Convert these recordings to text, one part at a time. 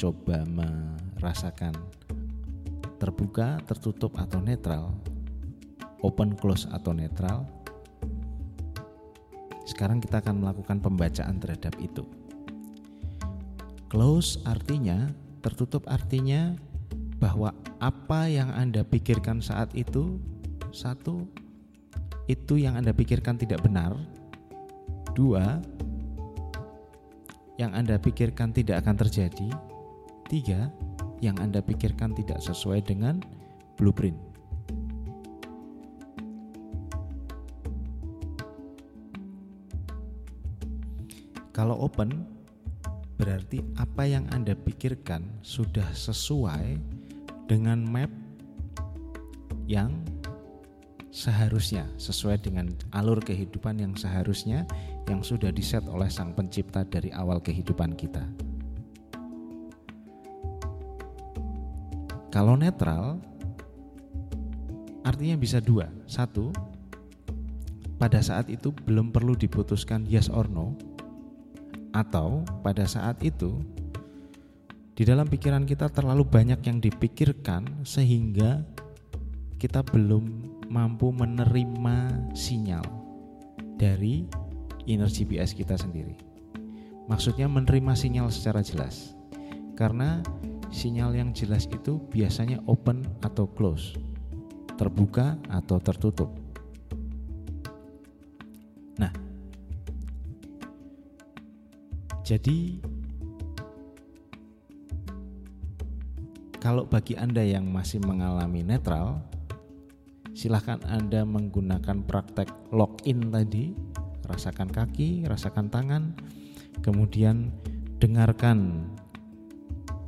mencoba merasakan terbuka, tertutup atau netral, open close atau netral. Sekarang kita akan melakukan pembacaan terhadap itu. Close artinya tertutup artinya bahwa apa yang Anda pikirkan saat itu satu itu yang Anda pikirkan tidak benar. Dua, yang Anda pikirkan tidak akan terjadi. Tiga, yang Anda pikirkan tidak sesuai dengan blueprint. Kalau open, berarti apa yang Anda pikirkan sudah sesuai dengan map yang seharusnya sesuai dengan alur kehidupan yang seharusnya yang sudah diset oleh Sang Pencipta dari awal kehidupan kita. Kalau netral, artinya bisa dua. Satu, pada saat itu belum perlu diputuskan yes or no, atau pada saat itu di dalam pikiran kita terlalu banyak yang dipikirkan sehingga kita belum mampu menerima sinyal dari inner GPS kita sendiri. Maksudnya menerima sinyal secara jelas. Karena sinyal yang jelas itu biasanya open atau close, terbuka atau tertutup. Nah, jadi kalau bagi Anda yang masih mengalami netral, silahkan Anda menggunakan praktek login tadi, rasakan kaki, rasakan tangan, kemudian dengarkan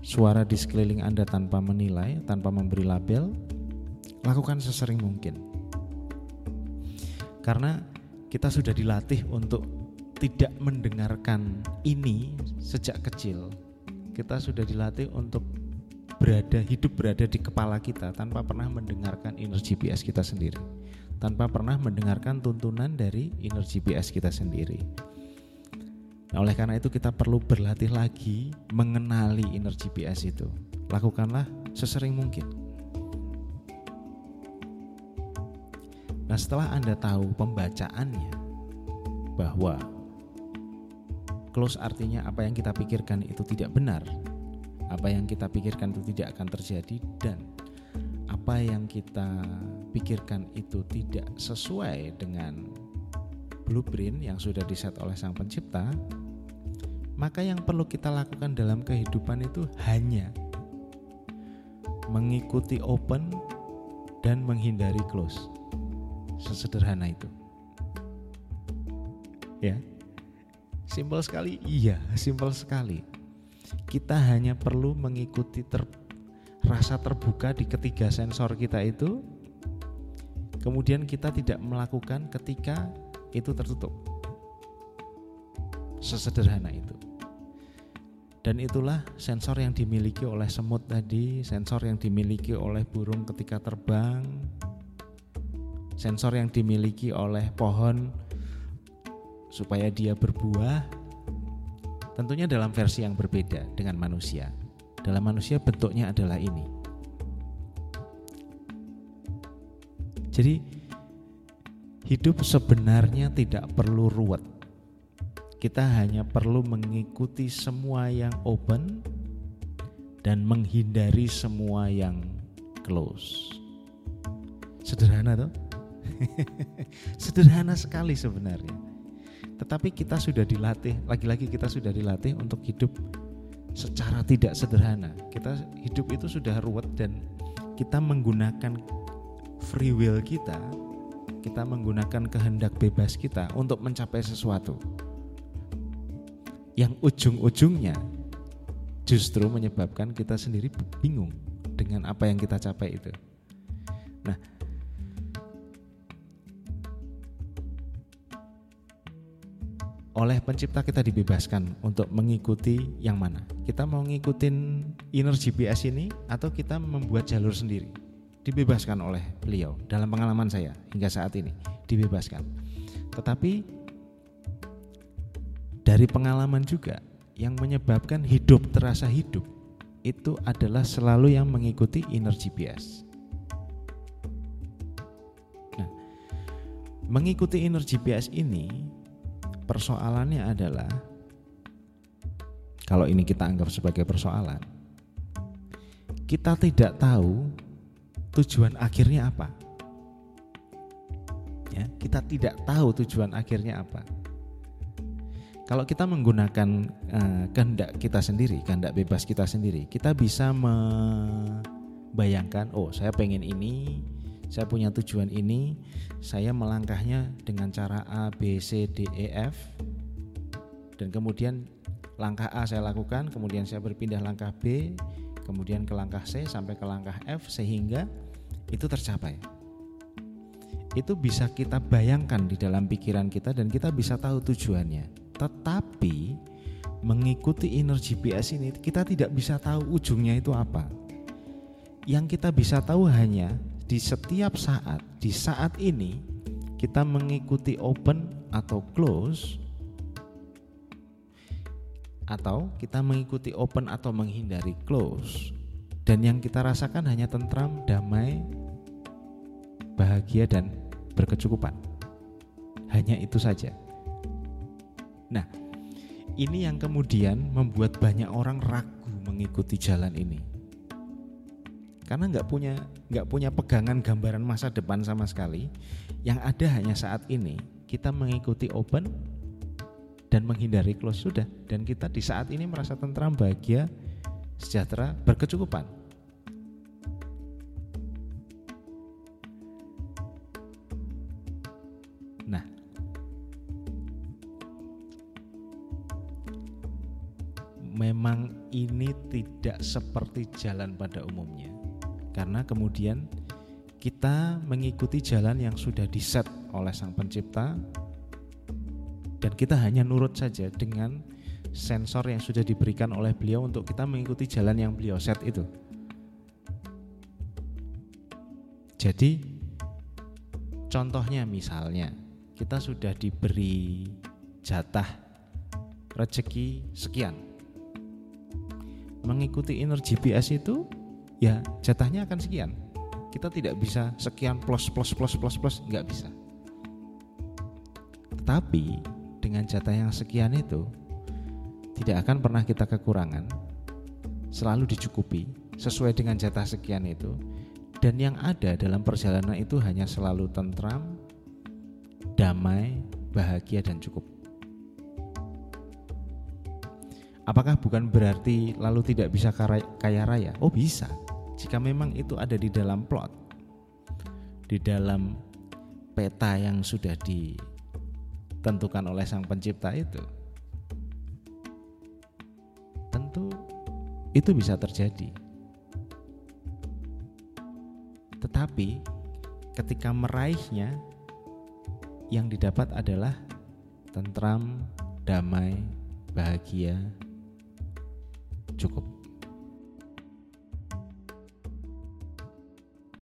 suara di sekeliling Anda tanpa menilai, tanpa memberi label, lakukan sesering mungkin. Karena kita sudah dilatih untuk tidak mendengarkan ini sejak kecil. Kita sudah dilatih untuk berada hidup berada di kepala kita tanpa pernah mendengarkan inner GPS kita sendiri tanpa pernah mendengarkan tuntunan dari inner GPS kita sendiri nah oleh karena itu kita perlu berlatih lagi mengenali inner GPS itu. Lakukanlah sesering mungkin. Nah setelah anda tahu pembacaannya bahwa close artinya apa yang kita pikirkan itu tidak benar apa yang kita pikirkan itu tidak akan terjadi dan apa yang kita pikirkan itu tidak sesuai dengan blueprint yang sudah diset oleh Sang Pencipta, maka yang perlu kita lakukan dalam kehidupan itu hanya mengikuti open dan menghindari close. Sesederhana itu. Ya. Simpel sekali? Iya, simpel sekali kita hanya perlu mengikuti ter, rasa terbuka di ketiga sensor kita itu kemudian kita tidak melakukan ketika itu tertutup sesederhana itu dan itulah sensor yang dimiliki oleh semut tadi sensor yang dimiliki oleh burung ketika terbang sensor yang dimiliki oleh pohon supaya dia berbuah Tentunya dalam versi yang berbeda dengan manusia. Dalam manusia bentuknya adalah ini. Jadi hidup sebenarnya tidak perlu ruwet. Kita hanya perlu mengikuti semua yang open dan menghindari semua yang close. Sederhana tuh. Sederhana sekali sebenarnya. Tetapi kita sudah dilatih, lagi-lagi kita sudah dilatih untuk hidup secara tidak sederhana. Kita hidup itu sudah ruwet dan kita menggunakan free will kita, kita menggunakan kehendak bebas kita untuk mencapai sesuatu. Yang ujung-ujungnya justru menyebabkan kita sendiri bingung dengan apa yang kita capai itu. Nah, oleh pencipta kita dibebaskan untuk mengikuti yang mana. Kita mau ngikutin inner GPS ini atau kita membuat jalur sendiri. Dibebaskan oleh beliau dalam pengalaman saya hingga saat ini dibebaskan. Tetapi dari pengalaman juga yang menyebabkan hidup terasa hidup itu adalah selalu yang mengikuti inner GPS. Nah, mengikuti inner GPS ini persoalannya adalah kalau ini kita anggap sebagai persoalan, kita tidak tahu tujuan akhirnya apa. Ya, kita tidak tahu tujuan akhirnya apa. Kalau kita menggunakan uh, kehendak kita sendiri, kehendak bebas kita sendiri, kita bisa membayangkan, oh saya pengen ini, saya punya tujuan ini, saya melangkahnya dengan cara A, B, C, D, E, F, dan kemudian langkah A saya lakukan, kemudian saya berpindah langkah B, kemudian ke langkah C sampai ke langkah F sehingga itu tercapai. Itu bisa kita bayangkan di dalam pikiran kita dan kita bisa tahu tujuannya. Tetapi mengikuti inner GPS ini kita tidak bisa tahu ujungnya itu apa. Yang kita bisa tahu hanya di setiap saat, di saat ini kita mengikuti open atau close atau kita mengikuti open atau menghindari close dan yang kita rasakan hanya tentram, damai, bahagia dan berkecukupan. Hanya itu saja. Nah, ini yang kemudian membuat banyak orang ragu mengikuti jalan ini. Karena nggak punya nggak punya pegangan gambaran masa depan sama sekali. Yang ada hanya saat ini kita mengikuti open dan menghindari close sudah dan kita di saat ini merasa tentram, bahagia, sejahtera, berkecukupan. Nah, memang ini tidak seperti jalan pada umumnya. Karena kemudian kita mengikuti jalan yang sudah diset oleh Sang Pencipta dan kita hanya nurut saja dengan sensor yang sudah diberikan oleh beliau untuk kita mengikuti jalan yang beliau set itu. Jadi contohnya misalnya kita sudah diberi jatah rezeki sekian mengikuti inner GPS itu ya jatahnya akan sekian. Kita tidak bisa sekian plus plus plus plus plus nggak bisa. Tetapi dengan jatah yang sekian itu tidak akan pernah kita kekurangan. Selalu dicukupi sesuai dengan jatah sekian itu. Dan yang ada dalam perjalanan itu hanya selalu tentram, damai, bahagia dan cukup. Apakah bukan berarti lalu tidak bisa kaya raya? Oh bisa, jika memang itu ada di dalam plot, di dalam peta yang sudah ditentukan oleh sang pencipta itu. Tentu itu bisa terjadi. Tetapi ketika meraihnya yang didapat adalah tentram, damai, bahagia, cukup